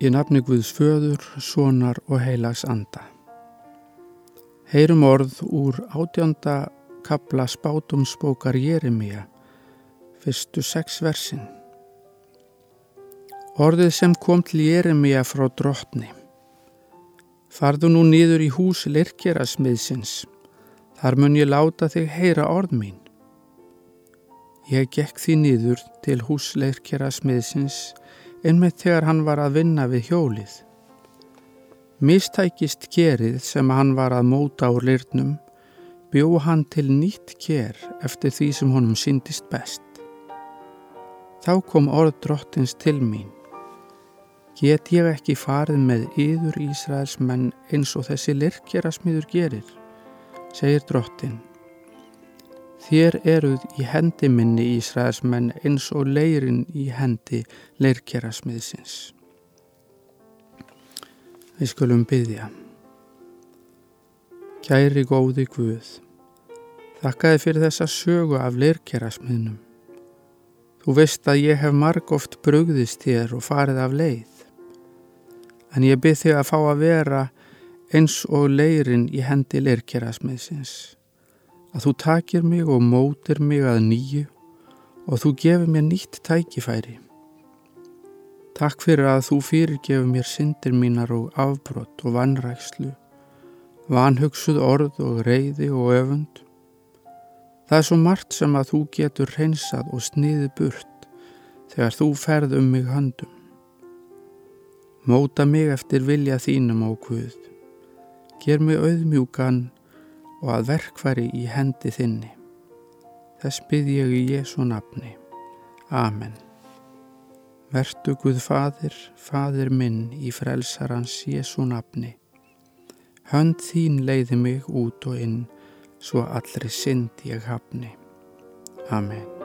Í nafni Guðs föður, sonar og heilags anda. Heyrum orð úr átjönda kabla spátumsbókar Jeremia, fyrstu sex versin. Orðið sem kom til Jeremia frá drottni. Farðu nú nýður í hús lirkjara smiðsins. Þar mun ég láta þig heyra orð mín. Ég gekk því nýður til hús lirkjara smiðsins einmitt þegar hann var að vinna við hjólið. Mistækist kerið sem hann var að móta úr lirnum, bjó hann til nýtt ker eftir því sem honum syndist best. Þá kom orð drottins til mín. Get ég ekki farið með yður Ísraels menn eins og þessi lirkjara smiður gerir, segir drottin. Þér eruð í hendi minni Ísraelsmenn eins og leirin í hendi leirkerasmiðsins. Við skulum byggja. Kæri góði Guð, þakkaði fyrir þessa sögu af leirkerasmiðnum. Þú veist að ég hef marg oft brugðist þér og farið af leið. En ég byrð þig að fá að vera eins og leirin í hendi leirkerasmiðsins að þú takir mig og mótir mig að nýju og þú gefur mér nýtt tækifæri. Takk fyrir að þú fyrirgefur mér syndir mínar og afbrott og vannrækslu, vanhugsuð orð og reyði og öfund. Það er svo margt sem að þú getur reynsað og sniðið burt þegar þú ferð um mig handum. Móta mig eftir vilja þínum á Guð. Ger mig auðmjúkan og að verkvari í hendi þinni. Þess byrð ég í Jésu nafni. Amen. Vertu Guð Fadir, Fadir minn í frelsarans Jésu nafni. Hönd þín leiði mig út og inn, svo allri synd ég hafni. Amen.